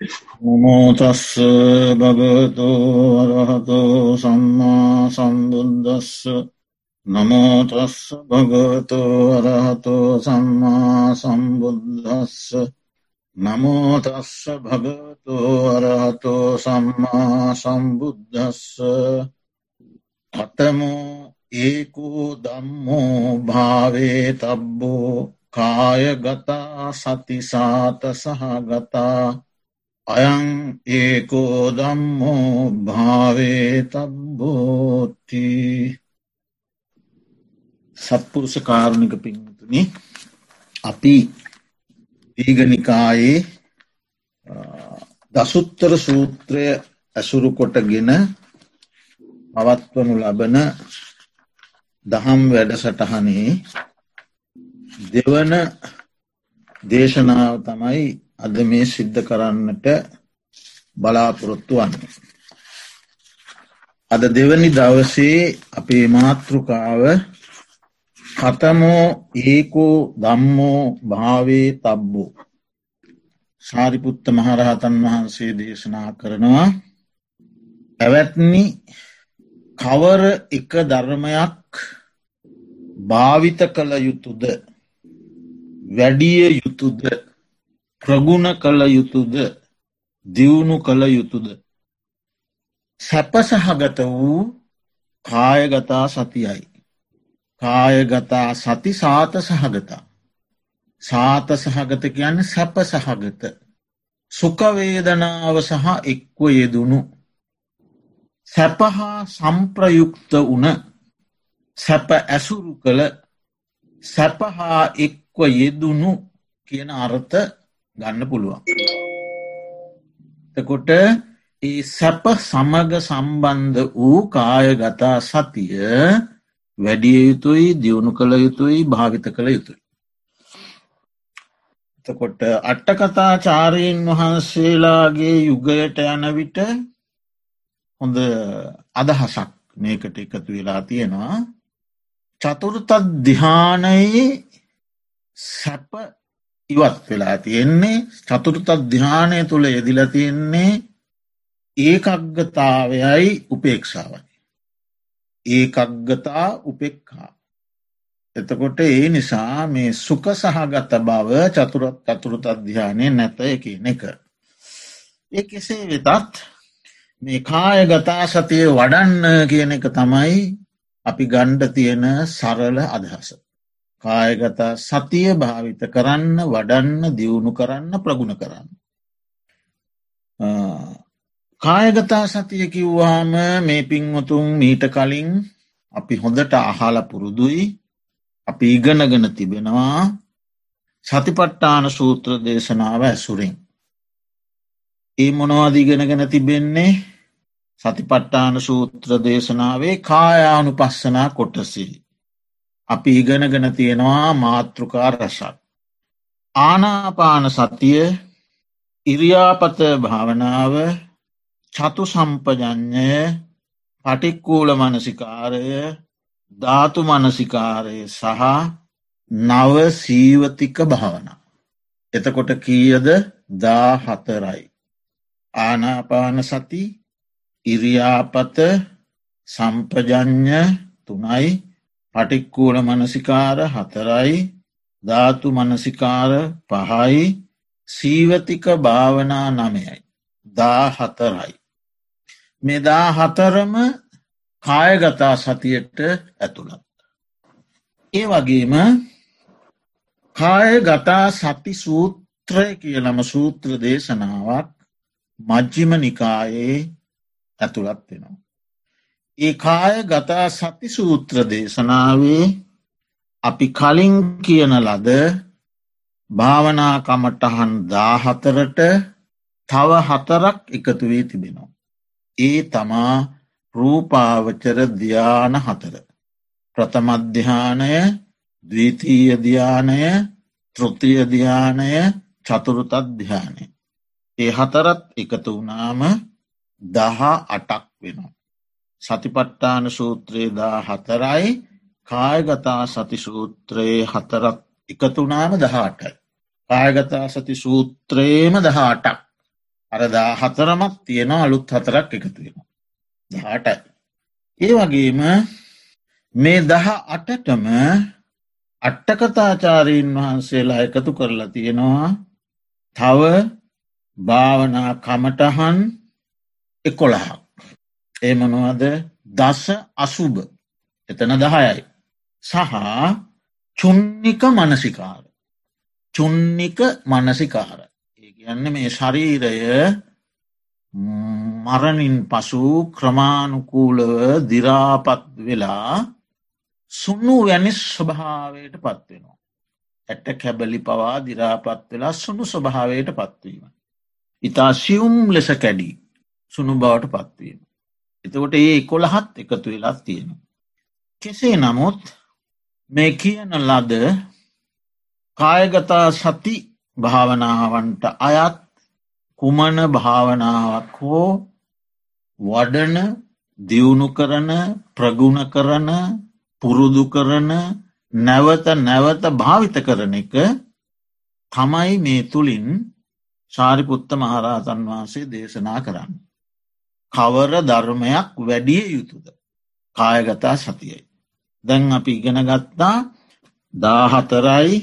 නමෝතස්ස භගතෝ අරහතෝ සම්මා සම්බුද්දස්ස නමෝතස්ස භගතෝ අරහතෝ සම්මා සම්බුද්දස්ස නමෝතස්ස භගතෝ අරහතෝ සම්මා සම්බුද්දස්ස කතමෝ ඒකෝ දම්මෝ භාවේ තබ්බෝ කායගතා සතිසාත සහගතා අයං ඒකෝ දම්මෝ භාවේ තබ්බෝති සත්පුරුෂ කාරණික පින්තුනි අපි දීගනිකායේ දසුත්තර සූත්‍රය ඇසුරු කොටගෙන පවත්වනු ලබන දහම් වැඩසටහනේ දෙවන දේශනාව තමයි අද මේ සිද්ධ කරන්නට බලාපොරොත්තු වන්න. අද දෙවනි දවසේ අපේ මාතෘකාව කතමෝ ඒකෝ දම්මෝ භාවේ තබ්බෝ. සාරිපුත්ත මහරහතන් වහන්සේ දේශනා කරනවා ඇවැත්නි කවර එක ධර්මයක් භාවිත කළ යුතුද? වැඩිය යුතුද? ප්‍රගුණ කළ යුතුද දියුණු කළ යුතුද. සැපසහගත වූ කායගතා සතියයි. කායගතා සති සාත සහගතා. සාත සහගත කියන්න සැප සහගත. සුකවේදනාව සහ එක්ව යෙදුණු. සැපහා සම්ප්‍රයුක්ත වන සැප ඇසුරු කළ සැපහා එක්ව යෙදුණු කියන අර්ථ ගන්න පුළුවන්. තකොට ඒ සැප සමග සම්බන්ධ වූ කායගතා සතිය වැඩිය යුතුයි දියුණු කළ යුතුයි භාවිත කළ යුතුයි. එතකොට අට්ටකතා චාරීන් වහන්සේලාගේ යුගයට යන විට හොඳ අදහසක් මේකට එකතු වෙලා තියෙනවා චතුරතත් දිහානයේ සැප ඉවත් වෙලා තියෙන්නේ චතුරතත් දිහානය තුළ යෙදිල තියෙන්නේ ඒකක්ගතාවයයි උපේක්ෂාවයි. ඒකක්ගතා උපෙක්හා. එතකොට ඒ නිසා මේ සුක සහගත බව චතුරත් අතුරුත් අධ්‍යානය නැත කියන එක. ඒ කෙසේ වෙතත් මේ කායගතා සතිය වඩන්න කියන එක තමයි අපි ගණ්ඩ තියෙන සරල අදහස. කායගතා සතිය භාවිත කරන්න වඩන්න දියුණු කරන්න ප්‍රගුණ කරන්න. කායගතා සතිය කිව්වාම මේ පින්වතුන් මීට කලින් අපි හොඳට අහල පුරුදුයි අපි ඉගනගෙන තිබෙනවා සතිපට්ටාන සූත්‍ර දේශනාව ඇසුරින්. ඒ මොනවාදීගෙනගෙන තිබෙන්නේ සතිපට්ටාන සූත්‍ර දේශනාවේ කායානු පස්සනා කොටසිහි. අපි ඉගෙනගෙන තියෙනවා මාතෘකා රසක්. ආනාපාන සතිය ඉරියාපත භාවනාව චතු සම්පජඥය පටික්කූල මනසිකාරය ධාතු මනසිකාරය සහ නව සීවතික භාවන. එතකොට කීයද දා හතරයි. ආනාපාන සති ඉරියාපත සම්පජඥ තුනයි පටික්කූල මනසිකාර හතරයි ධාතු මනසිකාර පහයි සීවතික භාවනා නමයයි. දා හතරයි. මෙදා හතරම කායගතා සතියට ඇතුළත්. ඒ වගේම කාය ගතා සති සූත්‍රය කියලම සූත්‍ර දේශනාවක් මජ්ජිම නිකායේ ඇතුළත් වෙනවා. ඒ කාය ගතා සති සූත්‍ර දේශනාවේ අපි කලින් කියන ලද භාවනාකමටහන් දාහතරට තව හතරක් එකතු වී තිබෙනවා. ඒ තමා රූපාවචර ධ්‍යාන හතර. ප්‍රථමධ්‍යානය දවිතීය ධ්‍යානය තෘතිය ධ්‍යානය චතුරුතත් ධ්‍යානය. ඒ හතරත් එකතු වනාම දහ අටක් වෙනවා. සතිපට්ටාන සූත්‍රයේ දා හතරයි කායගතා සති සූත්‍රයේ හතරක් එකතුනාම දහටයි. කායගතා සති සූත්‍රයේම දහටක් අරදා හතරමක් තියෙන අලුත් හතරක් එකතුවෙන. දහටයි. ඒ වගේම මේ දහ අටටම අට්ටකතාචාරීන් වහන්සේලා එකතු කරලා තියෙනවා තව භාවනා කමටහන් එකොළහක්. ඒමනවාද දස අසුභ එතන දහයයි. සහ චුන්නික මනසිකාර. චුන්නික මනසිකාර. ඒ කියන්න මේ ශරීරය මරණින් පසු ක්‍රමාණුකූලව දිරාපත් වෙලා සුන්නු වැනි ස්වභාවයට පත්වෙනවා. ඇට කැබලි පවා දිරාපත් වෙලා සුණු ස්වභාවයට පත්වීම. ඉතා සියුම් ලෙස කැඩී සුණු බවට පත්වීම. එතකොට ඒ කොළහත් එකතු වෙලා තියෙන. කෙසේ නමුත් මේ කියන ලද කායගතා සති භාවනාවන්ට අයත් කුමන භාවනාවක් හෝ වඩන දියුණු කරන ප්‍රගුණ කරන පුරුදු කරන නැවත නැවත භාවිත කරන එක තමයි මේ තුළින් ශාරිපුත්ත මහරහතන් වහන්සේ දේශනා කරන්න. කවර ධර්මයක් වැඩිය යුතුද. කායගතා සතියයි. දැන් අපි ඉගෙන ගත්තා දාහතරයි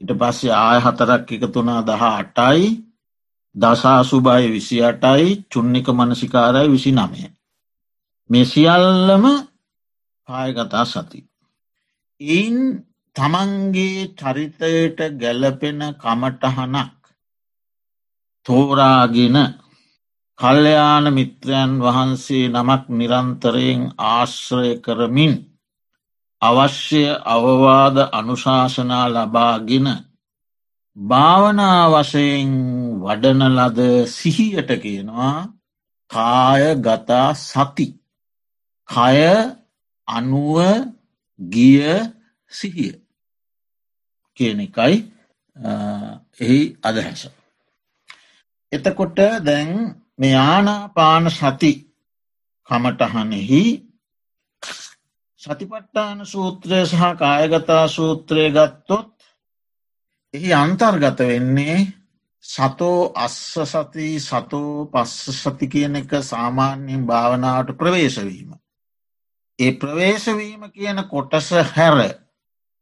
ඉට පස්සේ ආය හතරක් එක තුනා දහ අටයි දසා සුභය විසි අටයි චුන්නික මනසිකාරයි විසි නමය. මේ සියල්ලම කායගතා සති. එයින් තමන්ගේ චරිතයට ගැලපෙන කමටහනක් තෝරාගෙන කල්්‍යයාන මිත්‍රයන් වහන්සේ නමක් නිරන්තරයෙන් ආශ්‍රය කරමින් අවශ්‍ය අවවාද අනුශාසනා ලබාගෙන භාවනා වශයෙන් වඩන ලද සිහියට කියනවා කාය ගතා සති කය අනුව ගිය සිහිය කියන එකයි එහි අදහැස. එතකොට දැන් මේ ආනාපාන සති කමටහනෙහි සතිපට්ටාන සූත්‍රය සහ කායගතා සූත්‍රය ගත්තොත් එහි අන්තර්ගත වෙන්නේ සතෝ අස්ස සති සතෝ පස්ස සති කියන එක සාමාන්‍යයෙන් භාවනාවට ප්‍රවේශවීම. ඒ ප්‍රවේශවීම කියන කොටස හැර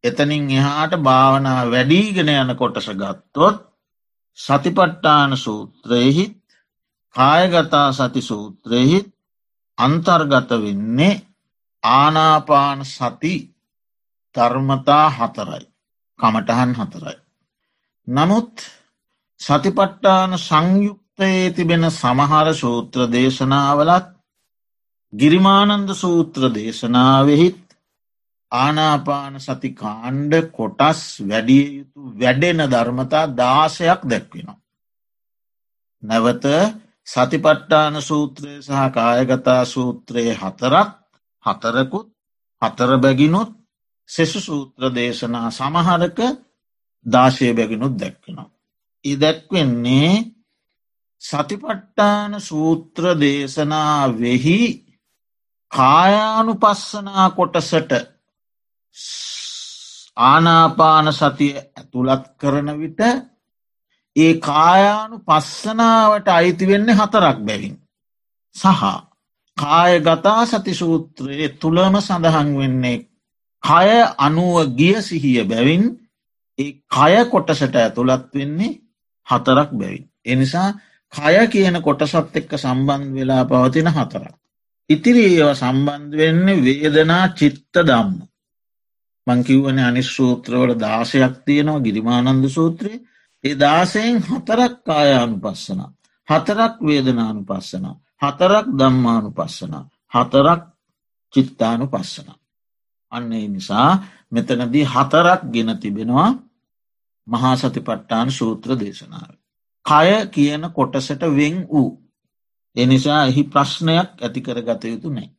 එතනින් එහාට භාවනා වැඩීගෙන යන කොටස ගත්තොත් සතිපට්ටාන සූත්‍රයහිත් කායගතා සති සූත්‍රයහිත් අන්තර්ගත වෙන්නේ ආනාපාන සති ධර්මතා හතරයි කමටහන් හතරයි. නමුත් සතිපට්ටාන සංයුක්තයේ තිබෙන සමහර සූත්‍ර දේශනාවලත් ගිරිමානන්ද සූත්‍ර දේශනාවෙහිත් ආනාපාන සති කාණ්ඩ කොටස් වැඩිය යුතු වැඩෙන ධර්මතා දාසයක් දැක්වෙනවා. නැවත සතිපට්ටාන සූත්‍රය සහ කායගතා සූත්‍රයේ හතරක් හතරකුත් හතර බැගිනුත් සෙසු සූත්‍ර දේශනා සමහරක දාශය බැගිනුත් දැක්වෙනවා. ඉදැක්වෙන්නේ සතිපට්ටාන සූත්‍ර දේශනා වෙහි කායානු පස්සනා කොටසට ආනාපාන සතිය ඇතුළත් කරන විට ඒ කායානු පස්සනාවට අයිති වෙන්නේ හතරක් බැවින්. සහ කාය ගතා සති සූත්‍රයේ තුළම සඳහන් වෙන්නේ කය අනුව ගිය සිහිය බැවින් ඒ කය කොටසට ඇතුළත් වෙන්නේ හතරක් බැවින්. එනිසා කය කියන කොටසත් එක්ක සම්බන්ධ වෙලා පවතින හතරක්. ඉතිරි ඒව සම්බන්ධ වෙන්නේ වේදනා චිත්ත දම්ම. මංකිව්වන අනිස්සූත්‍රවල දාසයක් තියෙනවා ගිරිමානන්ද සූත්‍රයේ ඒ දාසයෙන් හතරක් කායානු පස්සන. හතරක් වේදනානු පස්සන. හතරක් දම්මානු පස්සන. හතරක් චිත්තානු පස්සන. අන්නේ නිසා මෙතනදී හතරක් ගෙන තිබෙනවා මහා සතිපට්ටාන සූත්‍ර දේශනාව. කය කියන කොටසට වෙන් වූ. එනිසා එහි ප්‍රශ්නයක් ඇතිකර ගත යුතු නෑ.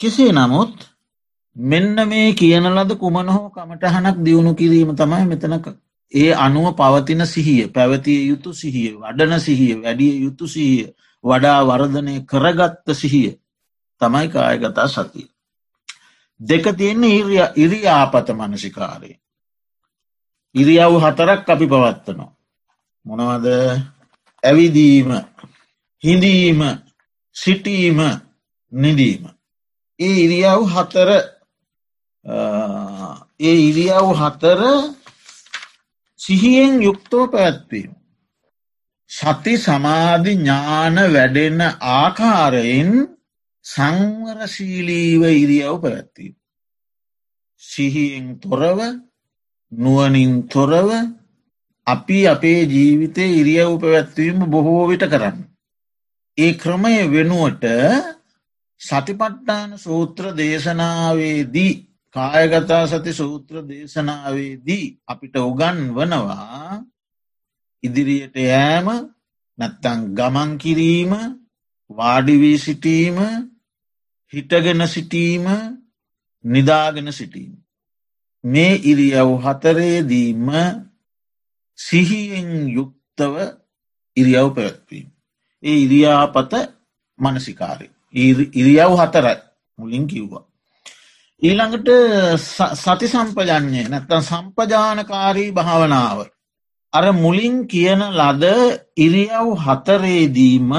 කෙසේ නමුත් මෙන්න මේ කියන ලද කුමන හෝ කමටහනක් දියුණු කිරීම තමයි මෙතන ඒ අනුව පවතින සිහිය පැවතිය යුතු සිහිය වඩන සිහිය වැඩිය යුතු සිහිය වඩා වර්ධනය කරගත්ත සිහිය තමයි කායගතා සතිය. දෙක තියෙන්නේ ඉරියාපත මනසිකාරය. ඉරියව් හතරක් අපි පවත්වනවා. මොනවද ඇවිදීම හිඳීම සිටීම නිදීම. ඒ ඉරියව් හතර ඒ ඉරියව් හතර සිහියෙන් යුක්තෝ පැත්වීම. සති සමාධි ඥාන වැඩෙන ආකාරයෙන් සංවරශීලීව ඉරියව් පැවැත්වීම. සිහියෙන් තොරව නුවනින් තොරව අපි අපේ ජීවිතය ඉරියව් පැවැත්වීම බොහෝ විට කරන්න. ඒ ක්‍රමය වෙනුවට සතිපට්ටාන සූත්‍ර දේශනාවේදී කායගතා සති සූත්‍ර දේශනාවේදී අපිට උගන් වනවා ඉදිරියට යෑම නැත්තං ගමන් කිරීම වාඩිවී සිටීම හිටගෙන සිටීම නිදාගෙන සිටීම. මේ ඉරියව් හතරේදීම සිහියෙන් යුක්තව ඉරියව් පැවැත්වීම. ඒ ඉරියාපත මනසිකාරය. ඉරියව් හතරයි මුලින් කිව්වා. ඊළඟට සති සම්පජන්නේ නැත්තන් සම්පජානකාරී භාවනාව. අර මුලින් කියන ලද ඉරියව් හතරේදීම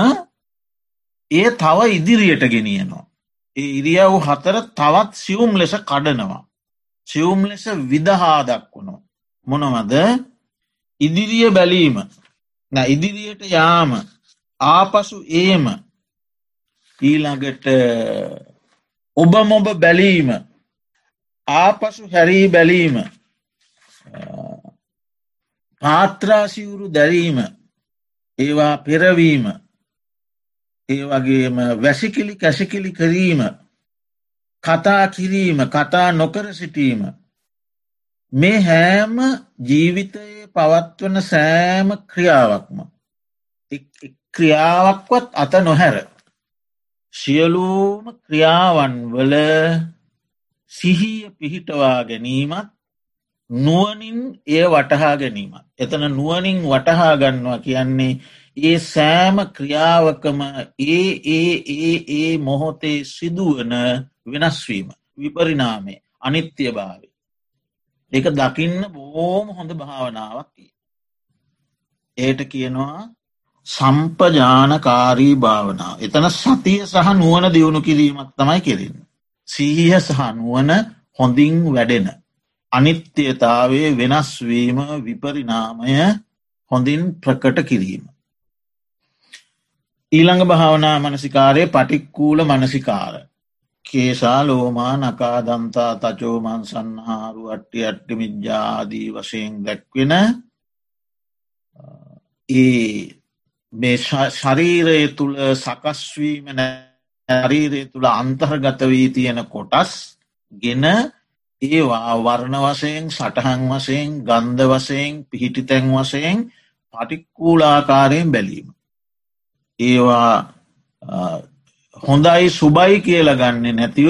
ඒ තව ඉදිරියට ගෙනියනවා. ඒ ඉරියව් හතර තවත් සියුම් ලෙස කඩනවා. සියුම් ලෙස විදහා දක්වුණු. මොනවද ඉදිරිය බැලීම ඉදිරියට යාම ආපසු ඒම ඊළඟට ඔබ මොබ බැලීම ආපසු හැරී බැලීම පාත්‍රාසිවුරු දැරීම ඒවා පෙරවීම ඒ වගේම වැසිකිලි කැසිකිලි කිරීම කතා කිරීම කතා නොකර සිටීම. මේ හෑම ජීවිතයේ පවත්වන සෑම ක්‍රියාවක්ම ක්‍රියාවක්වත් අත නොහැර. සියලූම ක්‍රියාවන් වල සිහිය පිහිටවා ගැනීමත් නුවනින් එය වටහා ගැනීමත්. එතන නුවනින් වටහා ගන්නවා කියන්නේ ඒ සෑම ක්‍රියාවකම ඒ ඒ ඒ ඒ මොහොතේ සිදුවන වෙනස්වීම විපරිනාමේ අනිත්‍ය භාවය. එක දකින්න බෝම හොඳ භාවනාවක් ඒට කියනවා සම්පජානකාරී භාවනාව. එතන සතිය සහ නුවන දියුණු කිරීමත් තමයි කෙරෙන්න. සීහ සහ නුවන හොඳින් වැඩෙන. අනිත්‍යතාවේ වෙනස්වීම විපරිනාමය හොඳින් ප්‍රකට කිරීම. ඊළඟ භාවනා මනසිකාරය පටික්කූල මනසිකාර. කේසා ලෝමා නකාදන්තා තචෝමන් සන්නහාරු අට්ටි අට්ටි මිද්‍යාදී වශයෙන් දැක්වෙන ඒ මේ ශරීරය තුළ සකස්වීම ශරීරය තුළ අන්තර්ගත වී තියෙන කොටස් ගෙන ඒවා වර්ණ වසයෙන් සටහන් වසයෙන් ගන්ධ වසයෙන් පිහිටි තැන් වසයෙන් පටික්කූලාකාරයෙන් බැලීම. ඒවා හොඳයි සුබයි කියල ගන්න නැතිව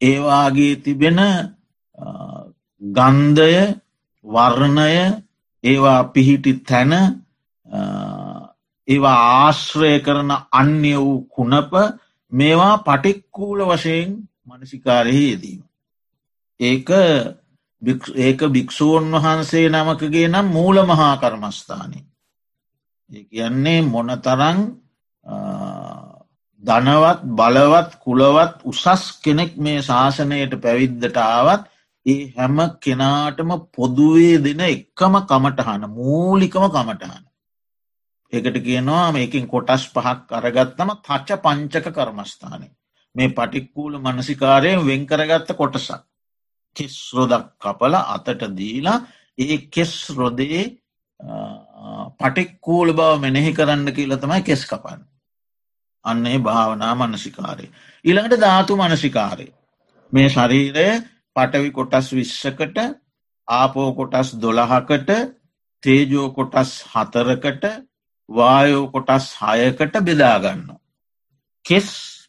ඒවාගේ තිබෙන ගන්ධය වර්ණය ඒවා පිහිටි තැන ඒවා ආශ්‍රය කරන අන්‍ය වූ කුණප මේවා පටික්කූල වශයෙන් මනසිකාරයෙහි යෙදීම. ඒක ඒක භික්‍ෂූන් වහන්සේ නමකගේ නම් මූල මහා කර්මස්ථානය. ඒ කියන්නේ මොනතරං ධනවත් බලවත් කුලවත් උසස් කෙනෙක් මේ ශාසනයට පැවිද්දට ආවත් ඒ හැම කෙනාටම පොදුවේ දෙන එක්කම කමටහන මූලිකම කමටහන. ඒකට කියනවා මේකින් කොටස් පහක් අරගත්තම තච්ච පංචක කර්මස්ථානය. මේ පටික්කූල මනසිකාරයෙන් වෙන් කරගත්ත කොටසක්. කෙස් රොදක් කපල අතට දීලා ඒ කෙස් රොදේ පටික්කූල බව මෙනෙහි කරන්න කියල තමයි කෙස් කපන්න. අන්නේ භාවනා මනසිකාරය. ඉළඟට ධාතු මනසිකාරය. මේ ශරීරය පටවි කොටස් විශ්ෂකට ආපෝ කොටස් දොළහකට තේජෝ කොටස් හතරකට වායෝ කොටස් හයකට බෙදාගන්න. කෙස්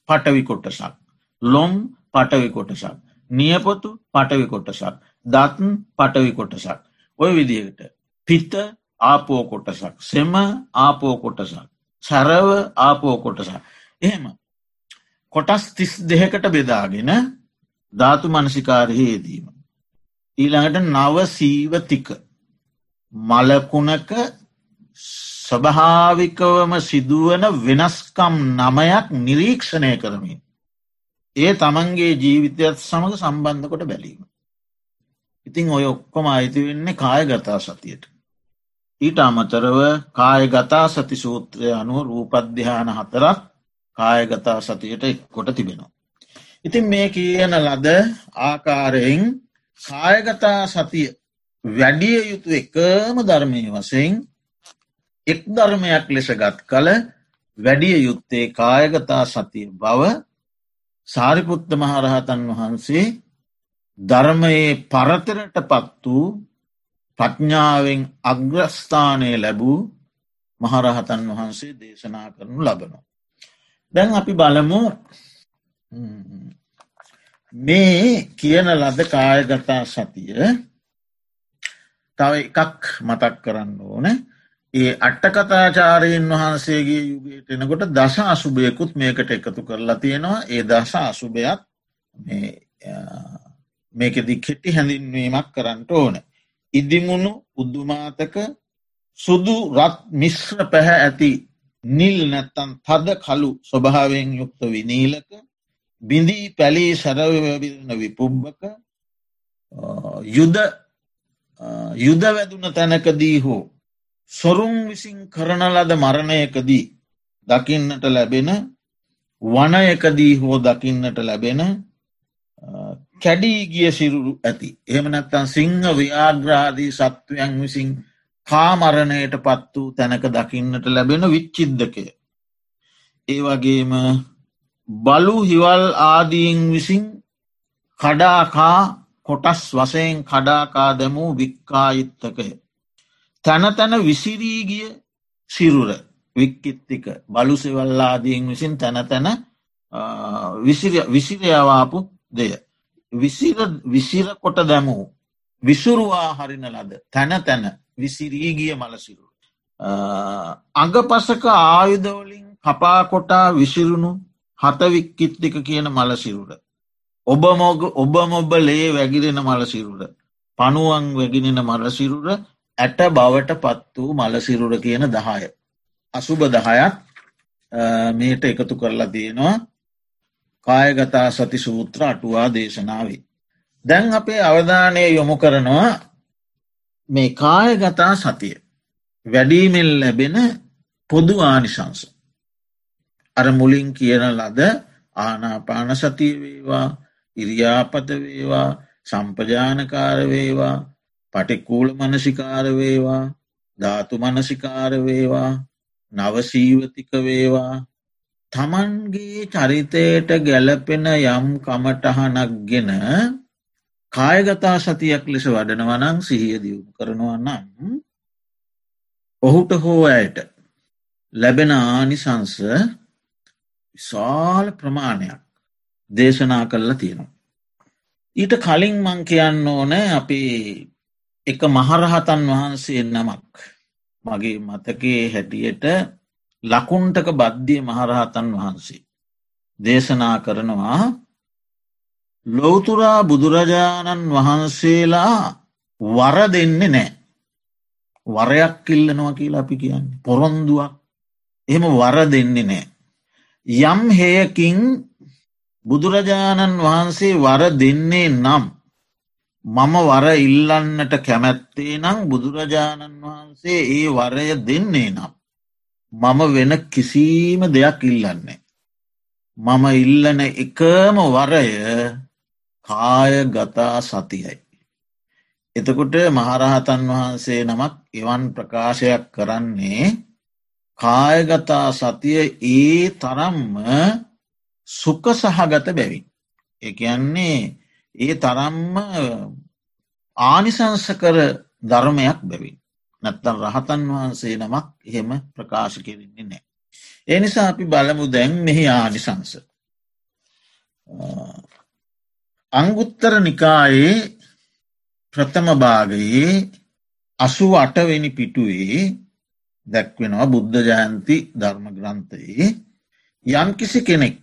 පටවි කොටසක්. ලොම් පටවි කොටසක්. නියපොතු පටවි කොටසක්. දත්න් පටවි කොටසක්. ඔය විදිහට. පිත්ත ආපෝ කොටසක්. සෙම ආපෝ කොටසක්. සැරව ආපෝ කොටසක්. එහෙම. කොටස් තිස් දෙහකට බෙදාගෙන ධාතු මනසිකාරයේදීම. ඊළඟට නව සීවතික මලකුණක ස්වභාවිකවම සිදුවන වෙනස්කම් නමයක් නිරීක්ෂණය කරමින්. ඒ තමන්ගේ ජීවිතයත් සමඟ සම්බන්ධ කොට බැලීම. ඉතිං ඔය ඔක්කොම අයිති වෙන්නේ කාය ගතා සතියට. ඊට අමතරව කායගතා සති සූත්‍රය අනුව රූපද්‍යාන හතරක් කායගතා සතියට කොට තිබෙනවා. ඉතින් මේ කියන ලද ආකාරයෙන් කායගතා සතිය වැඩිය යුතු එකම ධර්මය වසයෙන් එක් ධර්මයක් ලෙස ගත් කළ වැඩිය යුත්තේ කායගතා සතිය බව සාරිපුත්ත මහරහතන් වහන්සේ ධර්මයේ පරතරට පත් වූ ප්‍රඥාවෙන් අග්‍රස්ථානය ලැබූ මහරහතන් වහන්සේ දේශනා කරනු ලබනවා. දැන් අපි බලමු මේ කියන ලද කායගතා සතිය තව එකක් මතක් කරන්න ඕන ඒ අට්ටකතාචාරයෙන් වහන්සේගේ යුගයට එනකොට දශ අසුභයකුත් මේකට එකතු කරලා තියෙනවා ඒ දශ අසුභයක් මේකෙදි කෙටි හැඳින්වීමක් කරන්නට ඕන. ඉදිමුණු උද්දුමාතක සුදු රත් මිශ්‍ර පැහැ ඇති නිල් නැත්තන් තද කලු ස්වභාවයෙන් යුක්ත විනීලක බිඳී පැලී සැරවවිරන විපුබ්බක යුද යුද වැදුන තැනකදී හෝ සොරුම් විසින් කරන ලද මරණයකදී දකින්නට ලැබෙන වනයකදී හෝ දකින්නට ලැබෙන කැඩී ගිය සිරුරු ඇති. එහෙම නැත්තන් සිංහ ව්‍යාග්‍රාදී සත්වයන් විසින් කාමරණයට පත් වූ තැනක දකින්නට ලැබෙන විච්චිද්දකය. ඒ වගේම බලු හිවල් ආදීන් විසින් කඩාකා කොටස් වසයෙන් කඩාකා දැමූ වික්කායිත්තකය. තැන තැන විසිරීගිය සිරුර වික්කිත්තික බලුසෙවල්ලාදීන් විසින් තැන තැන විසිරයවාපු දෙය. විසිර කොට දැමූ විසුරුවා හරින ලද තැන තැන විසිරීගිය මලසිරු. අඟ පසක ආයුධවලින් කපාකොටා විසිරුණු හතවික්කිත්තික කියන මලසිරුර. ඔබ මොග ඔබ මොබ ලේ වැගිරෙන මලසිරුර. පනුවන් වැගිනෙන මලසිරුර ඇට බවට පත් වූ මලසිරුර කියන දහය. අසුභ දහයක් මේට එකතු කරලා තියෙනවා කායගතා සති සූත්‍ර අටුවා දේශනාවේ. දැන් අපේ අවධානය යොමු කරනවා මේ කායගතා සතිය වැඩීමෙන් ලැබෙන පොදු ආනිශංස. අර මුලින් කියන ලද ආනාපාන සතිය වේවා ඉරියාපත වේවා සම්පජානකාර වේවා පටිකූල මනසිකාර වේවා ධාතු මනසිකාර වේවා නවසීවතික වේවා තමන්ගේ චරිතයට ගැලපෙන යම් කමටහනක් ගෙන කායගතා සතියක් ලෙස වඩනවනං සිහිය දියුණු කරනවා නම් ඔහුට හෝ ඇයට ලැබෙන ආනිසංස විශාල ප්‍රමාණයක් දේශනා කරලා තියෙනවා. ඊට කලින් මං කියන්න ඕන අපි එක මහරහතන් වහන්සේ නමක් මගේ මතකේ හැටියට ලකුන්ටක බද්ධිය මහරහතන් වහන්සේ. දේශනා කරනවා ලෝතුරා බුදුරජාණන් වහන්සේලා වර දෙන්නේ නෑ. වරයක් ඉල්ලනවා කියලා අපි කියන්නේ. පොරොන්දුවක් එහෙම වර දෙන්නේ නෑ. යම් හයකින් බුදුරජාණන් වහන්සේ වර දෙන්නේ නම් මම වර ඉල්ලන්නට කැමැත්තේ නම් බුදුරජාණන් වහන්සේ ඒ වරය දෙන්නේ නම්. මම වෙන කිසිීම දෙයක් ඉල්ලන්නේ. මම ඉල්ලන එකම වරය කාය ගතා සතියයි. එතකොට මහරහතන් වහන්සේ නමක් එවන් ප්‍රකාශයක් කරන්නේ කායගතා සතිය ඒ තරම්ම සුක සහගත බැවින්. එකන්නේ ඒ තරම්ම ආනිසංස කර ධර්මයක් බැවින්. නැත්තන් රහතන් වහන්සේ නමක් එහෙම ප්‍රකාශ කෙරෙන්නේ නෑ. ඒ නිසා අපි බලමු දැන් මෙහි ආනිසංස. අංගුත්තර නිකායේ ප්‍රථම භාගයේ අසු අටවෙනි පිටුවේ දැක්වෙනවා බුද්ධ ජයන්ති ධර්ම ග්‍රන්ථයේ යම්කිසි කෙනෙක්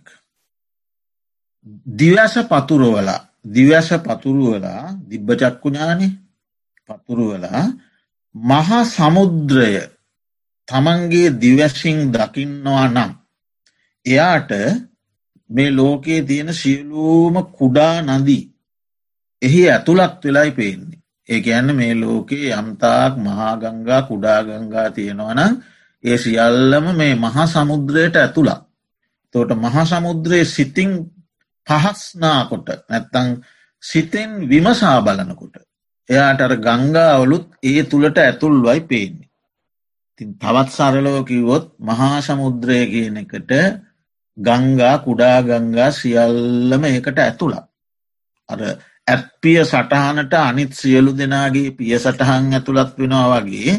දිවස පතුරවලා දිවස පතුරුවලා දිබ්බචක්කුඥානි පතුරුවලා මහා සමුද්‍රය තමන්ගේ දිවැසිං දකින්නවා නම් එයාට මේ ලෝකයේ තියෙන සියලූම කුඩා නදී එහි ඇතුළත් වෙලායි පේන්නේ. ඒ ඇන්න මේ ලෝකයේ යම්තාක් මහාගංගා කුඩාගංගා තියෙනවනම් ඒ සියල්ලම මේ මහා සමුද්‍රයට ඇතුළක් තෝට මහා සමුද්‍රයේ සිතිං පහස්නාකොට නැත්තං සිතෙන් විමසා බලනකොට එයාට අර ගංගාවලුත් ඒ තුළට ඇතුල්වයි පේන්නේ. තින් තවත් සරලෝ කිවොත් මහා සමුද්‍රය කියන එකට ගංගා කුඩා ගංගා සියල්ලම ඒකට ඇතුළක්. අර ඇත්පිය සටහනට අනිත් සියලු දෙනාගේ පිය සටහන් ඇතුළත් වෙනවා වගේ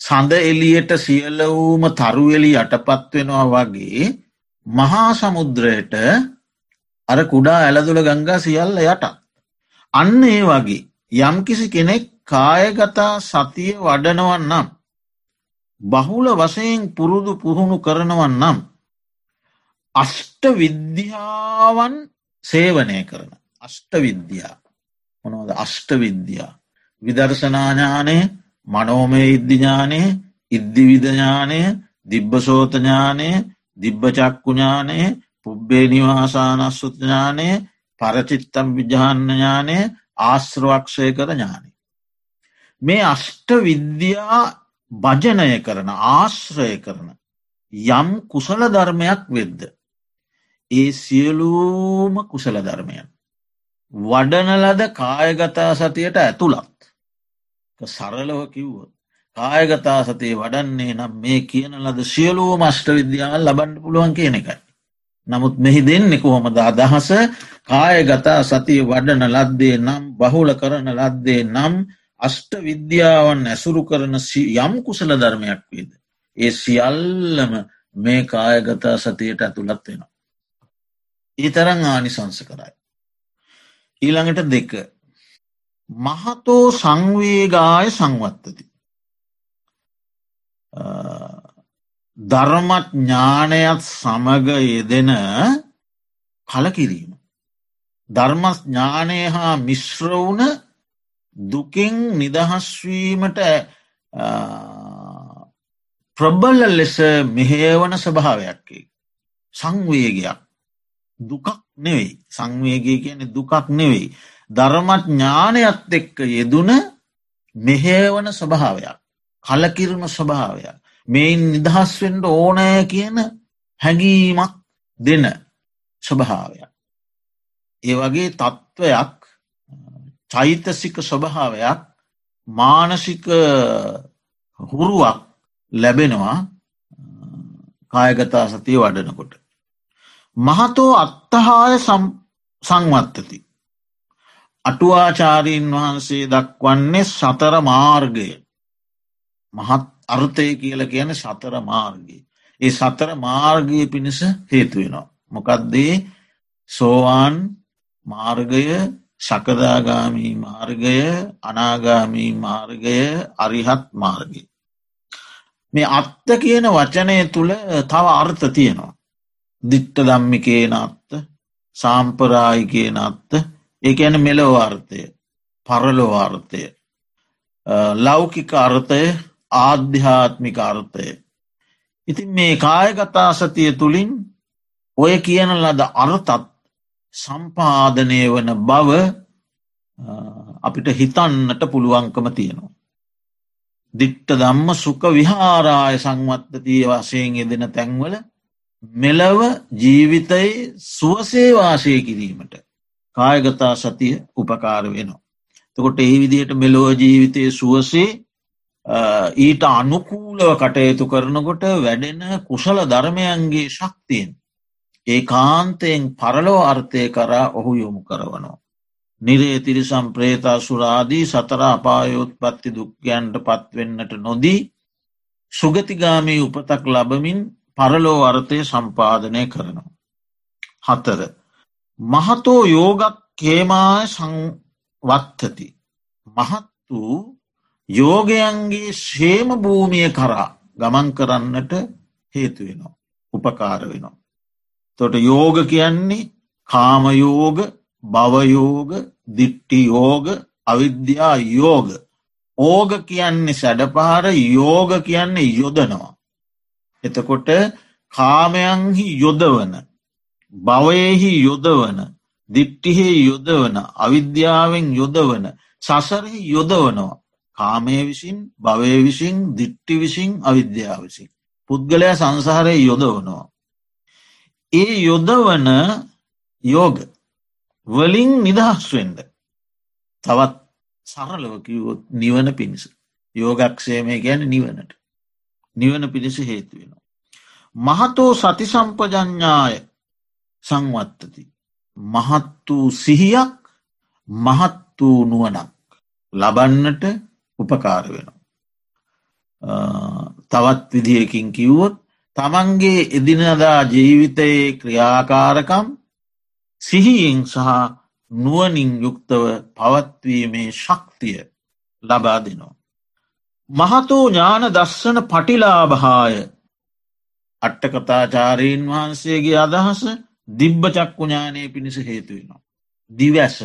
සඳ එලියට සියල්ලවූම තරුවෙලි යටපත් වෙනවා වගේ මහා සමුද්‍රයට අර කුඩා ඇලදුළ ගංගා සියල්ල යටත්. අන්න ඒ වගේ යම්කිසි කෙනෙක් කායගතා සතිය වඩනවන් නම්. බහුල වසයෙන් පුරුදු පුහුණු කරනවන් නම්. අෂ්ට විද්‍යාවන් සේවනය කරන. අෂ්ට විද්‍යා මොනවද අෂ්ට විද්‍යා. විදර්ශනාඥානය මනෝමය ඉද්ධඥානය ඉද්ධිවිධඥානය දිබ්බසෝතඥානය දිබ්බචක්කුඥානය පුබ්බේ නිවාසානස්සුඥානය පරචිත්තම් විජාන්නඥානය ආශ්‍රවක්ෂය කර ඥානය. මේ අෂ්ට විද්‍යා භජනය කරන ආශ්‍රය කරන යම් කුසල ධර්මයක් වෙද්ද. ඒ සියලූම කුසල ධර්මයන්. වඩනලද කායගතා සතියට ඇතුළත්. සරලව කිව්වොත්. කායගතා සතේ වඩන්නේ නම් මේ කියන ලද සියලූ මෂ්ට විද්‍යාවල් ලබන්න පුළුවන් කියන එකයි. නමුත් මෙහි දෙන්නේ කොහොමද අදහස කායගතා සතිය වඩන ලද්දේ නම් බහුල කරන ලද්දේ නම් අෂ්ට විද්‍යාවන් ඇසුරු කරන යම් කුසල ධර්මයක් වේද. ඒ සියල්ලම මේ කායගතා සතියට ඇතුළත් වෙනවා. ඒ තරං ආනිසංස කරයි. ඊළඟට දෙක. මහතෝ සංවේගාය සංවත්තති. ධර්මඥානයත් සමග යෙදෙන කලකිරීම. ධර්මඥානය හා මිශ්‍රවුන දුකින් නිදහස්වීමට ප්‍රබල්ල ලෙස මෙහේවන ස්වභාවයක්කේ. සංවේගයක් දුකක් නෙවෙයි සංවේගය කියන දුකක් නෙවෙයි. ධර්මඥානයත් එක්ක යෙදුන මෙහේවන ස්වභාවයක්. කලකිරුණු ස්වභාවයක්. මෙයින් නිදහස්වෙන්ට ඕනෑ කියන හැඟීමක් දෙන ස්වභාවයක්. ඒ වගේ තත්ත්වයක් චෛතසික ස්වභාවයක් මානසික හුරුවක් ලැබෙනවා කායගතා සතිය වඩනකොට. මහතෝ අත්තහාය සංවත්තති. අටුවාචාරීන් වහන්සේ දක්වන්නේ සතර මාර්ගය මහත් අර්ථය කියල කියන සතර මාර්ගී. ඒ සතර මාර්ගය පිණිස හේතුවෙනවා. මොකක්දේ සෝවාන් මාර්ගය සකදාගාමී මාර්ගය අනාගාමී මාර්ගය අරිහත් මාර්ගය. මේ අත්ත කියන වචනය තුළ තව අර්ථ තියෙනවා. දිට්ට දම්මිකේන අත්ත සාම්පරායිකේන අත්ත ඒ ඇන මෙලොවාර්ථය පරලොවාර්ථය ලෞකික අර්ථය ආධ්‍යාත්මික අර්ථය. ඉතින් මේ කායගතා සතිය තුළින් ඔය කියන ලද අර්තත් සම්පාදනය වන බව අපිට හිතන්නට පුළුවන්කම තියෙනවා. දිට්ට දම්ම සුක විහාරාය සංවත්තතිය වශයෙන් යෙදෙන තැන්වල මෙලව ජීවිතයේ සුවසේ වාසය කිරීමට කායගතා සතිය උපකාර වෙනවා. තකොට ඒ විදියට මෙලොව ජීවිතය සුවසේ ඊට අනුකූලව කටයුතු කරනකොට වැඩෙන කුසල ධර්මයන්ගේ ශක්තියෙන් ඒ කාන්තයෙන් පරලෝ අර්ථය කරා ඔහු යොමු කරවනවා. නිරේ තිරිසම් ප්‍රේතා සුරාදී සතර අපායෝත් පත්ති දුක්ගයන්ට පත්වෙන්නට නොදී සුගතිගාමී උපතක් ලබමින් පරලෝ අර්ථය සම්පාදනය කරනවා. හතර. මහතෝ යෝගත් කේමාය සංවත්තති. මහත් වූ යෝගයන්ගේ ශේම භූමිය කරා ගමන් කරන්නට හේතුවෙනවා. උපකාර වෙනවා. තොට යෝග කියන්නේ කාමයෝග භවයෝග දිට්ටි යෝග අවිද්‍යා යෝග ඕග කියන්නේ සැඩපහර යෝග කියන්නේ යොදනවා. එතකොට කාමයන්හි යොදවන භවයෙහි යොදවන දිට්ටිහේ යොදවන අවිද්‍යාවෙන් යොදවන සසරහි යොදවනවා. කාමය විසින් භවය විසින් දිට්ටි විසින් අවිද්‍යාව විසින්. පුද්ගලයා සංසාරය යොදවනවා. ඒ යොදවන යෝග වලින් නිදහස්වෙන්ඩ තවත් සරලවකිවොත් නිවන පිණිස යෝගක්ෂේමය ගැන නිවනට නිවන පිණිස හේතුවෙනවා. මහතෝ සති සම්පජඥාය සංවත්තති. මහත් වූ සිහියක් මහත් වූ නුවනක් ලබන්නට උපකාර වෙනවා. තවත් විදිහකින් කිව්වොත් තමන්ගේ එදිනදා ජීවිතයේ ක්‍රියාකාරකම් සිහියෙන් සහ නුවනින් යුක්තව පවත්වීමේ ශක්තිය ලබා දෙනවා. මහතෝ ඥාන දස්සන පටිලාභාය අට්ටකතාචාරීන් වහන්සේගේ අදහස දිබ්බ චක්කුඥානය පිණිස හේතුවෙනවා. දිවැස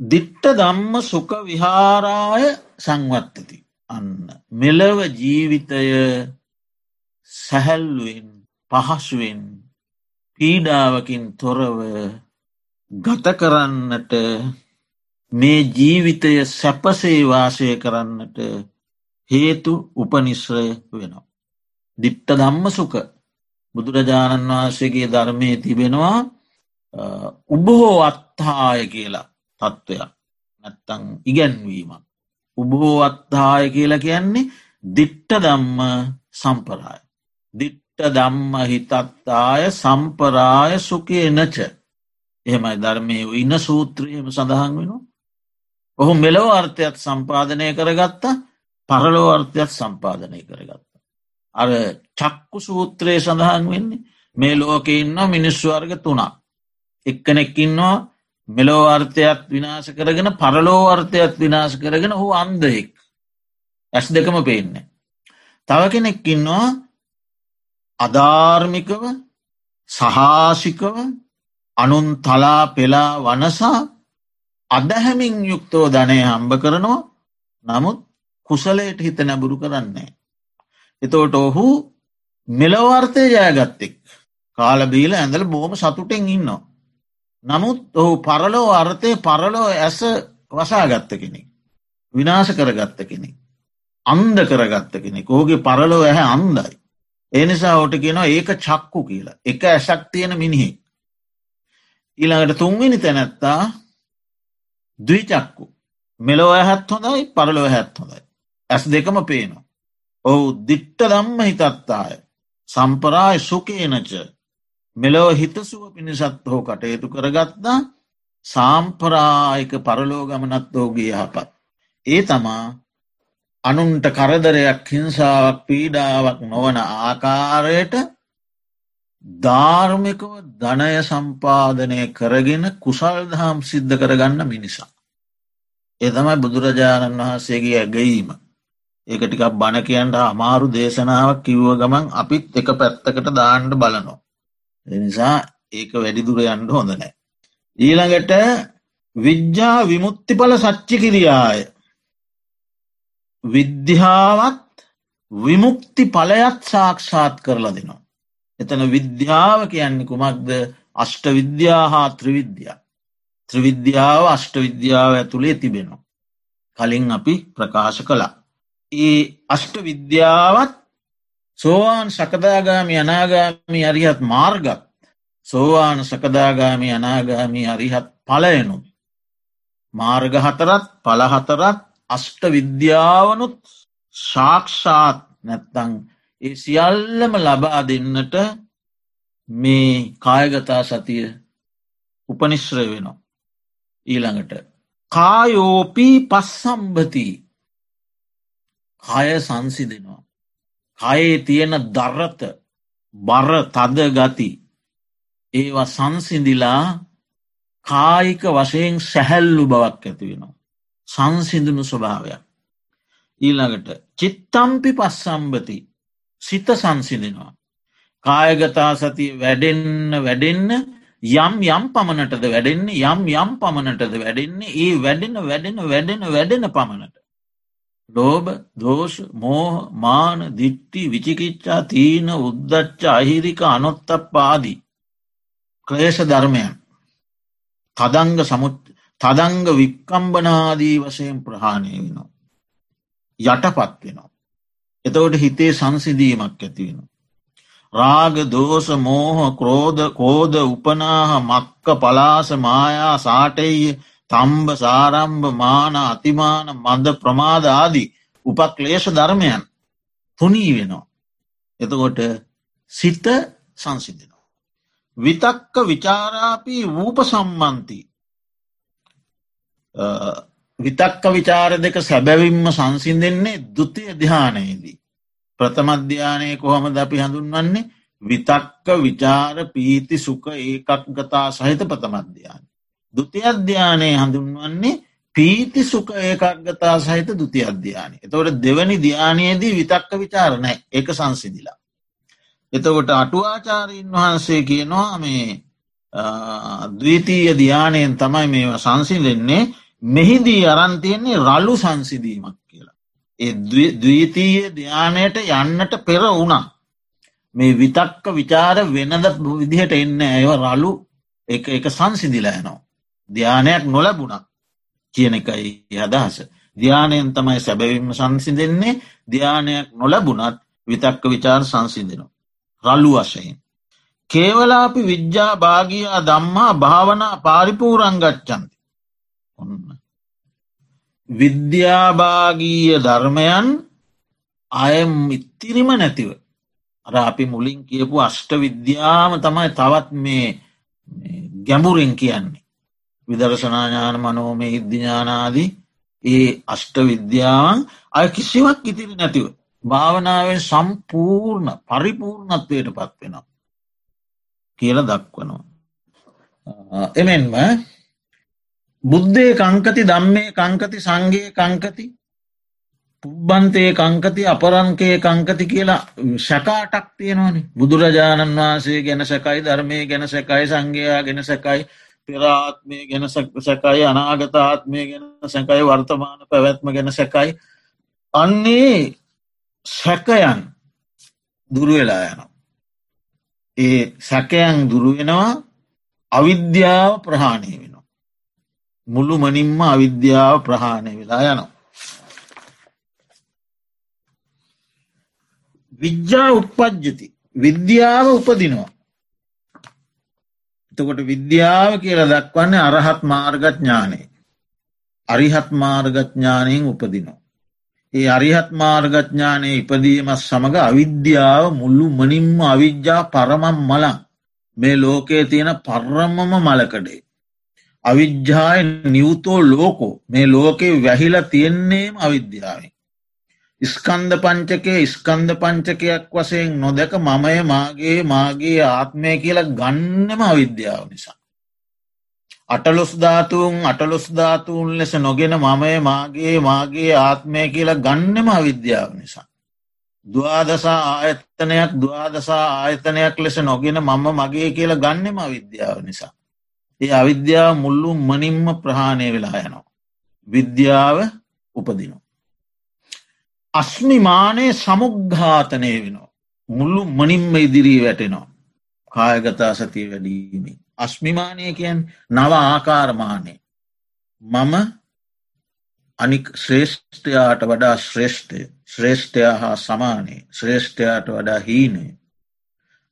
දිට්ට දම්ම සුක විහාරාය සංවත්තති. අන්න මෙලව ජීවිතය සැහැල්ලුවෙන් පහසුවෙන් පීඩාවකින් තොරව ගත කරන්නට මේ ජීවිතය සැපසේ වාසය කරන්නට හේතු උපනිශ්‍රය වෙනවා. දිට්ට දම්ම සුක බුදුරජාණන් වහන්සේගේ ධර්මය තිබෙනවා උබහෝ අත්හාය කියලා තත්ත්වයක් නැත්තං ඉගැන්වීමක්. උබහෝ අත්හාය කියලා කියන්නේ දිට්ට දම්ම සම්පරාය. දිට්ට දම්ම හිතත්තාය සම්පරාය සුකය නච එහෙමයි ධර්මය ඉන්න සූත්‍රයම සඳහන් වෙනවා. ඔහු මෙලෝ අර්ථයත් සම්පාධනය කරගත්තා පරලෝ අර්ථයත් සම්පාධනය කරගත්ත. අර චක්කු සූත්‍රයේ සඳහන් වෙන්නේ මේ ලෝක ඉන්න මිනිස්සු අර්ග තුනා. එක්කනෙක්කින්නවා මෙලෝ අර්ථයත් විනාශ කරගෙන පරලෝ අර්ථයත් විනාශ කරගෙන හු අන්දයෙක් ඇස් දෙකම පේන්නේ. තව කෙනෙක්කින්නවා අධාර්මිකව සහාසිකව අනුන් තලා පෙලා වනසා අදහැමින් යුක්තෝ ධනය හම්බ කරනවා නමුත් කුසලයට හිත නැබුරු කරන්නේ. එතෝට ඔහු මෙලවර්තය ජයගත්තෙක් කාලබීල ඇඳල බෝම සතුටෙන් ඉන්නවා. නමුත් ඔහු පරලෝ අර්ථය පරලෝ ඇස වසාගත්ත කෙනෙක්. විනාශ කරගත්ත කෙනෙක්. අන්ද කරගත්ත කෙනෙක් ඕගේ පරලෝ ඇහැ අන්දයි. එනිසා ඕට කියෙනවා ඒක චක්කු කියලා එක ඇසක් තියෙන මිනිහෙක්. ඊළඟට තුන්වෙනි තැනැත්තා දවිචක්කු මෙලෝ ඇහැත් හොඳයි පරලෝ හැත් හොඳයි. ඇස් දෙකම පේනවා. ඔහු දිට්ට දම්ම හිතත්තාය සම්පරාය සුකේනච මෙලොව හිතසුව පිණිසත් හෝ කටයුතු කරගත්තා සාම්පරායක පරලෝගමනත් ෝගේ යහපත්. ඒ තමා අනුන්ට කරදරයක් හිංසාවක් පීඩාවක් නොවන ආකාරයට ධාර්මිකව ධනය සම්පාධනය කරගෙන කුසල් දහම් සිද්ධ කරගන්න මිනිසා. එතමයි බුදුරජාණන් වහන්සේගේ ඇගීම. ඒක ටිකක් බණ කියන්ට අමාරු දේශනාවක් කිව්ව ගමන් අපිත් එක පැත්තකට දාණ්ඩ බලනවා. එනිසා ඒක වැඩිදුර යන්ඩ හොඳ නෑ. ඊළඟට විද්‍යා විමුත්තිඵල සච්චි කිරියාය. විද්‍යාවත් විමුක්ති පලයත් සාක්ෂාත් කරලා දෙනවා. එතන විද්‍යාව කියන්නේ කුමක්ද අෂ්ට විද්‍යා හා ත්‍රවිද්‍යා. ත්‍රවිද්‍යාව අෂ්ට විද්‍යාව ඇතුළේ තිබෙනවා. කලින් අපි ප්‍රකාශ කළා. ඒ අෂ්ට විද්‍යාවත් සෝවාන් සකදාගාමි අනාගාමි අරිහත් මාර්ගත් සෝවාන සකදාගාමි අනාගාමි අරිහත් පලයනුත් මාර්ග හතරත් පලහතරත් අෂ්ට විද්‍යාවනුත් ශාක්ෂාත් නැත්තං ඒ සියල්ලම ලබා දෙන්නට මේ කායගතා සතිය උපනිශ්්‍ර වෙනවා. ඊළඟට කායෝපී පස්සම්භති කය සංසිදෙනවා කයේ තියෙන දරත බර තද ගති ඒවා සංසිඳිලා කායික වශයෙන් සැහැල්ලු බවක් ඇතිවෙනවා. සංසිඳුණු ස්වභාවයක්. ඊළඟට චිත්තම්පි පස්සම්බති සිත සංසිඳෙනවා. කායගතා සතිය වැඩෙන්න වැඩෙන්න යම් යම් පමණටද වැඩෙන්නේ යම් යම් පමණටද වැඩෙන්නේ ඒ වැඩෙන වැඩෙන වැඩෙන වැඩෙන පමණට. ලෝබ දෝෂ මෝහ මාන දිට්ටි විචිකිච්චා තීන උද්දච්ච අහිරික අනොත්තක් පාදී. ක්‍රේෂ ධර්මයන් තදංග සමුත් තදංග වික්කම්බනාදී වසයෙන් ප්‍රහාණය වෙනවා. යටපත් වෙනවා. එතවට හිතේ සංසිදීමක් ඇතිවෙන. රාග දෝස මෝහ ක්‍රෝධ කෝද උපනාහ මක්ක පලාස මායා සාටෙය තම්බ සාරම්භ මාන අතිමාන මන්ද ප්‍රමාද ආදී උපක්ලේශ ධර්මයන් තුනී වෙනවා. එතකොට සිත සංසිදිනවා. විතක්ක විචාරාපී වූප සම්මන්ති විතක්ක විචාර දෙක සැබැවින්ම සංසින්දෙන්නේ දුතිය දිහානයේදී. ප්‍රථමධ්‍යානය කොහොමද අපි හඳුන්වන්නේ විතක්ක විචාර පීති සුක ඒකක් ගතා සහිත ප්‍රථමධ්‍යාන. දුති අධ්‍යානය හඳුන්වන්නේ පීති සුක ඒකක්ගතා සහිත දුති අධ්‍යානය. එතවට දෙවනි ධ්‍යානයේදී විතක්ක විචාරණය එක සංසිදිලා. එතකොට අටුවාචාරීන් වහන්සේ කියනවා මේ දවීතීය ධ්‍යානයෙන් තමයි මේ සංසිලෙන්නේ මෙහිදී අරන්තියන්නේ රල්ලු සංසිදීමක් කියලා. ඒ දවීතීය ධ්‍යානයට යන්නට පෙර වුණා. මේ විතක්ක විචාර වෙනද විදිහට එන්න ඇව රලු එක එක සංසිදිලා යනවා. ධ්‍යානයක් නොලැබුණා කියන එකයි අදහස. ධ්‍යානයෙන් තමයි සැබැවින්ම සංසිදෙන්නේ ධ්‍යානයක් නොලැබුණත් විතක්ක විචාර සංසිදෙනවා. රල්ලු වශයෙන්. කේවලාපි විද්‍යා භාගයා දම්මා භාවනා පාරිපූරංගච්චන්ති. ඔන්න. විද්‍යාභාගීය ධර්මයන් අයම් ඉත්තිරිම නැතිව. අර අපි මුලින් කියපු අෂ්ට විද්‍යාම තමයි තවත් මේ ගැඹුරෙන් කියන්නේ. විදර්ශනාඥාන මනෝමය ඉද්ධඥානාදී ඒ අෂ්ට විද්‍යාවන් අය කිසිවක් ඉතිරි නැතිව. භාවනාවෙන් සම්පූර්ණ පරිපූර්ණත්වයට පත්වෙනවා. කියල දක්වනවා. එමෙන්ම බුද්ධය කංකති දම්මේ කංකති සංගේ කංකති පුබ්බන්තයේ කංකති අපරංකය කංකති කියලා ශකාටක් තියෙනවනි බුදුරජාණන් වහන්සේ ගැන සැකයි ධර්මය ගැන සැකයි සංඝයා ගැන සැකයි පෙරාත්මය ගැන සැකයි අනාගතාත්මය ගැන සැකයි වර්තමාන පැවැත්ම ගැන සැකයි අන්නේ සැකයන් දුරුවෙලා යනවා. ඒ සැකයන් දුරුවෙනවා අවිද්‍යාව ප්‍රහාණය වෙන. මුළු මනින්ම අවිද්‍යාව ප්‍රහාණය වෙලා යනවා. විද්‍යා උපපජ්ජති විද්‍යාව උපදිනවා. එතකොට විද්‍යාව කියල දක්වන්නේ අරහත් මාර්ගඥානය. අරිහත් මාර්ගඥානයෙන් උපදිනවා. ඒ අරිහත් මාර්ගඥානය ඉපදීමත් සමඟ අවිද්‍යාව මුල්ලු මනින්ම අවිද්‍යා පරමම් මලං මේ ලෝකයේ තියෙන පර්රම්මම මලකඩේ. අවිද්‍යාය නිවතෝ ලෝකෝ මේ ලෝකෙ වැහිලා තියෙන්නේම අවිද්‍යාවෙන්. ස්කන්ද පංචකය ස්කන්ද පංචකයක් වසයෙන් නොදැක මමය මාගේ මාගේ ආත්මය කියලා ගන්නම අවිද්‍යාව නිසා. අටලොස් ධාතුන් අටලොස් ධාතුූන් ලෙස නොගෙන මමය මාගේ මාගේ ආත්මය කියලා ගන්නම අවිද්‍යාව නිසා. දවාදසා ආයතනයක් දවාදසා ආයතනයක් ලෙස නොගෙන මම මගේ කියලා ගන්නෙම අවිද්‍යාව නිසා. ඒ අවිද්‍යාව මුල්ලු මනින්ම ප්‍රහාණය වෙලා යනවා. විද්‍යාව උපදිනවා. අස්මිමානය සමුග්ඝාතනය වෙනවා. මුල්ලු මනින්ම ඉදිරී වැටෙනවා. කායගතා සතිය වැඩීමේ. අස්මිමානය කියන් නව ආකාරමානය. මම අනික් ශ්‍රේෂ්ඨයාට වඩා ශ්‍රේෂ්ඨය ශ්‍රේෂ්ඨයා හා සමානය ශ්‍රේෂ්ඨයාට වඩා හීනය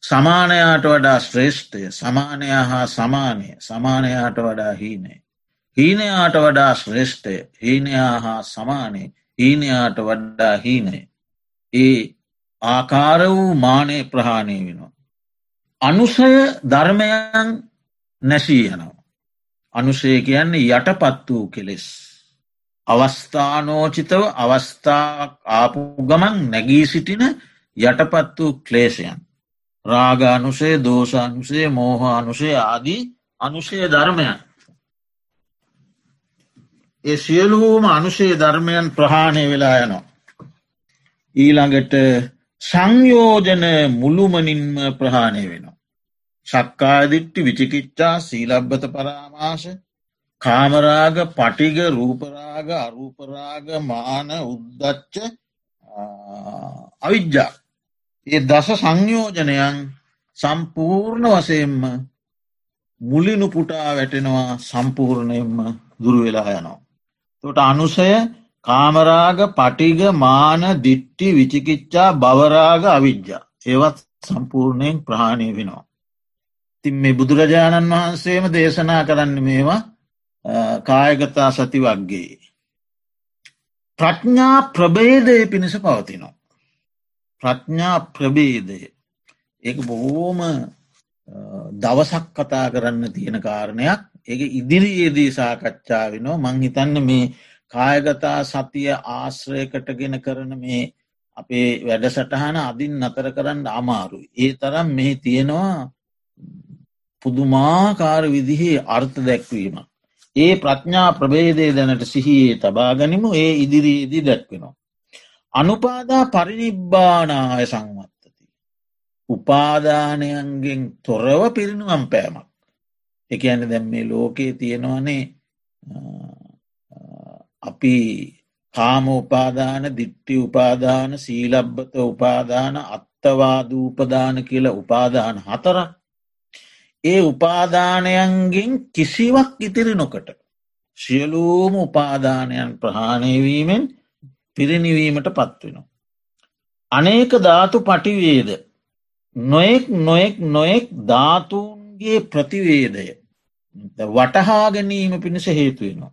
සමානයාට වඩා ශ්‍රේෂ්ඨය සමානයා හා සමානය සමානයාට වඩා හීනේ. හීනයාට වඩා ශ්‍රේෂ්ඨය හීනයා හා සමානය හීනයාට වඩා හීනය. ඒ ආකාර වූ මානය ප්‍රහාණය වෙනවා. අනුසය ධර්මයන් නැසී යනවා. අනුශය කියන්නේ යටපත් වූ කෙලෙස්. අවස්ථානෝචිතව අවස්ථාවක් ආපු ගමන් නැගී සිටින යටපත් වූ ක්ලේෂයන්. රාගානුසේ දෝෂානුසේ මෝහානුසේ ආදී අනුෂය ධර්මයන්. ඒ සියලූම අනුෂේ ධර්මයන් ප්‍රහාණය වෙලා යනවා. ඊළඟට සංයෝජන මුළුමනින්ම ප්‍රහාණය වෙනවා. ශක්කාදිට්ටි විචිකිච්චා සීලබ්බත පරාමාශ කාමරාග පටිග රූපරාග අරූපරාග මාන උද්දච්ච අවිද්‍යා ඒ දස සංයෝජනයන් සම්පූර්ණ වසයෙන්ම මුලිනු පුටා වැටෙනවා සම්පූර්ණයෙන්ම දුරුවෙලා යනවා. තොට අනුසය කාමරාග පටිග මාන දිට්ටි විචිකිච්චා බවරාග අවිද්‍යා ඒවත් සම්පූර්ණයෙන් ප්‍රහාණය වෙනවා. තින් මේ බුදුරජාණන් වහන්සේම දේශනා කරන්න මේවා කායගතා සති වක්ගේ. ප්‍රඥා ප්‍රබේදය පිණිස පවතිනවා. ප්‍රඥා ප්‍රබේදය ඒ බොහෝම දවසක් කතා කරන්න තියෙන කාරණයක් ඒ ඉදිරියේදී සාකච්ඡා වෙනවා මං හිතන්න මේ කායගතා සතිය ආශ්‍රයකටගෙන කරන මේ අපේ වැඩසටහන අදින් නතර කරන්න අමාරුයි. ඒ තරම් මෙහි තියෙනවා පුදුමාකාර විදිහේ අර්ථ දැක්වීම. ඒ ප්‍රඥා ප්‍රබේදය දැනට සිහියේ තබාගනිමු ඒ ඉදිරියේදී දැක්වෙනවා. අනුපාදා පරිනිබ්බානාය සංවත්තති. උපාදානයන්ගෙන් තොරව පිරිනුවම් පෑමක්. එක ඇන දැම් මේ ලෝකයේ තියෙනවනේ අපි කාම උපාදාන දිට්ටි උපාදාන සීලබ්බත උපාදාන අත්තවාදූපදාන කියල උපාදාන හතරක් ඒ උපාදානයන්ගෙන් කිසිවක් ඉතිරි නොකට සියලූම උපාදානයන් ප්‍රහාණයවීමෙන් පිරිනිවීමට පත්වෙනවා. අනේක ධාතු පටිවේද නොයෙක් නොයෙක් නොයෙක් ධාතුන්ගේ ප්‍රතිවේදය වටහා ගැනීම පිණිස හේතුවෙනවා.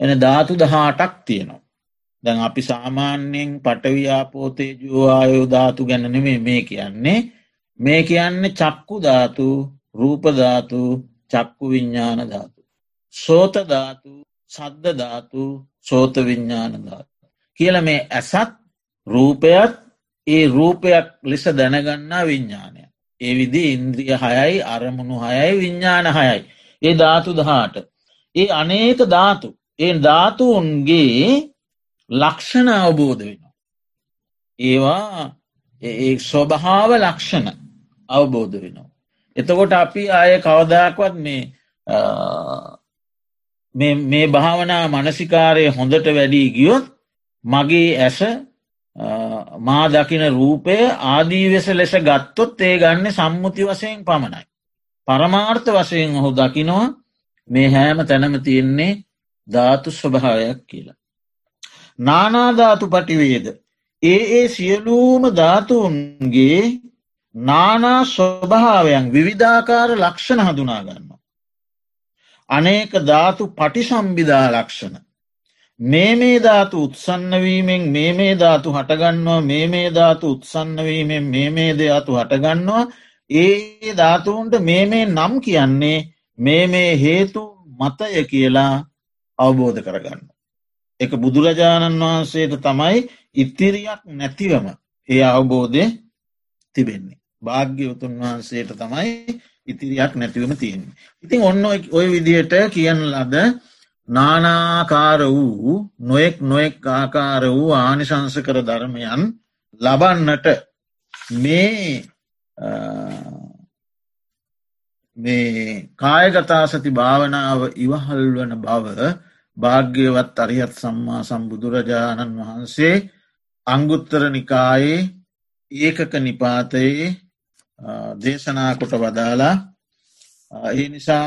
එන ධාතු දහාටක් තියෙනවා. දැන් අපි සාමාන්‍යයෙන් පටව්‍යාපෝතේ ජෝආයෝ ධාතු ගැනනෙමේ මේ කියන්නේ මේ කියන්නේ චක්කු ධාතු රූපධාතු චක්කු විඤ්ඥාන ධාතු. සෝතධාතු සද්ධධාතු සෝත විඤ්ඥාන ධාතු. කියල මේ ඇසත් රූපයත් ඒ රූපයක් ලෙස දැනගන්නා විඤ්ඥානය. ඒ විදි ඉන්ද්‍රිය හයයි අරමුණු හයයි විඤ්ඥාන හයයි. ඒ ධාතු දහාට. ඒ අනේක ධාතු. ඒ ධාතුන්ගේ ලක්ෂණ අවබෝධ වෙනවා. ඒවා ඒ ස්වභාව ලක්ෂණ අවබෝධ වෙනවා. එතකොට අපි ආය කවදාක්වත් මේ මේ භාවනා මනසිකාරය හොඳට වැඩී ගියොත් මගේ ඇස මා දකින රූපය ආදීවෙස ලෙස ගත්තොත් ඒ ගන්න සම්මුති වසයෙන් පමණයි. පරමාර්ථ වසයෙන් ඔහු දකිනවා මේ හෑම තැනම තියෙන්නේ ධාතු ස්වභාවයක් කියලා. නානාධාතු පටිවේද. ඒ ඒ සියලූම ධාතුන්ගේ නානා ස්වභාවයන් විවිධාකාර ලක්ෂණ හඳුනාගන්න. අනේක ධාතු පටිසම්බිධා ලක්ෂණ. මේ මේ ධාතු උත්සන්නවීමෙන් මේ මේ ධාතු හටගන්නවා මේ මේ ධාතු උත්සන්නවීමෙන් මේ මේ දෙයාතු හටගන්නවා ඒ ධාතුන්ට මේ මේ නම් කියන්නේ මේ මේ හේතු මතය කියලා අවබෝධ කරගන්න. එක බුදුරජාණන් වහන්සේට තමයි ඉතිරියක් නැතිවම ඒ අවබෝධය තිබෙන්නේ. භාග්‍යවතුන් වහන්සේට තමයි ඉතිරියක් නැතිවම තියෙන්නේ. ඉතින් ඔන්න ඔය විදියට කියන්න ලද නානාකාර වූ නොයෙක් නොයෙක් ආකාර වූ ආනිශංස කර ධර්මයන් ලබන්නට මේ මේ කායගතා සති භාවනාව ඉවහල් වන බව භාග්‍යවත් අරිහත් සම්මා සම්බුදුරජාණන් වහන්සේ අංගුත්තර නිකායේ ඒකක නිපාතයේ දේශනා කොට වදාලා ඒ නිසා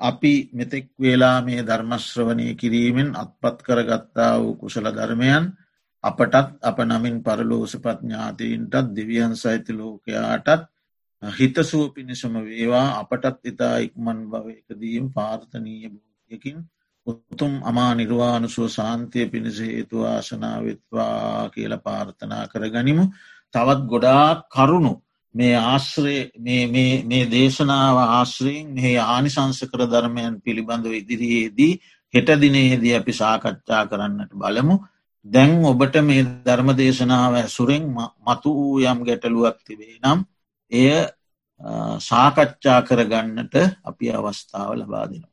අපි මෙතෙක් වෙලා මේ ධර්මශ්‍රවනය කිරීමෙන් අත්පත් කරගත්තා වූ කුසල ධර්මයන් අපටත් අප නමින් පරලෝසපත් ඥාතීන්ටත් දෙවියන් සහිත ලෝකයාටත් හිතසුව පිණිසම වේවා. අපටත් ඉතා ඉක්මන් භවයකදීම් පාර්ථනීය භූතියකින් උත්තුම් අමා නිර්වාණසුව සාන්තිය පිණිස හේතු ආසනාවත්වා කියල පාර්ථනා කර ගනිමු තවත් ගොඩා කරුණු මේ ආශ්‍රය මේ දේශනාව ආශ්‍රයෙන් මේ ආනිසංස කර ධර්මයන් පිළිබඳව ඉදිරියේදී හෙටදිනයේදී අපි සාකච්ඡා කරන්නට බලමු දැන් ඔබට මේ ධර්ම දේශනාව ඇසුරෙන් මතු වූ යම් ගැටලුවක් තිබේ නම් එය සාකච්ඡා කරගන්නට අපි අවස්ථාව ලබාදිනවා.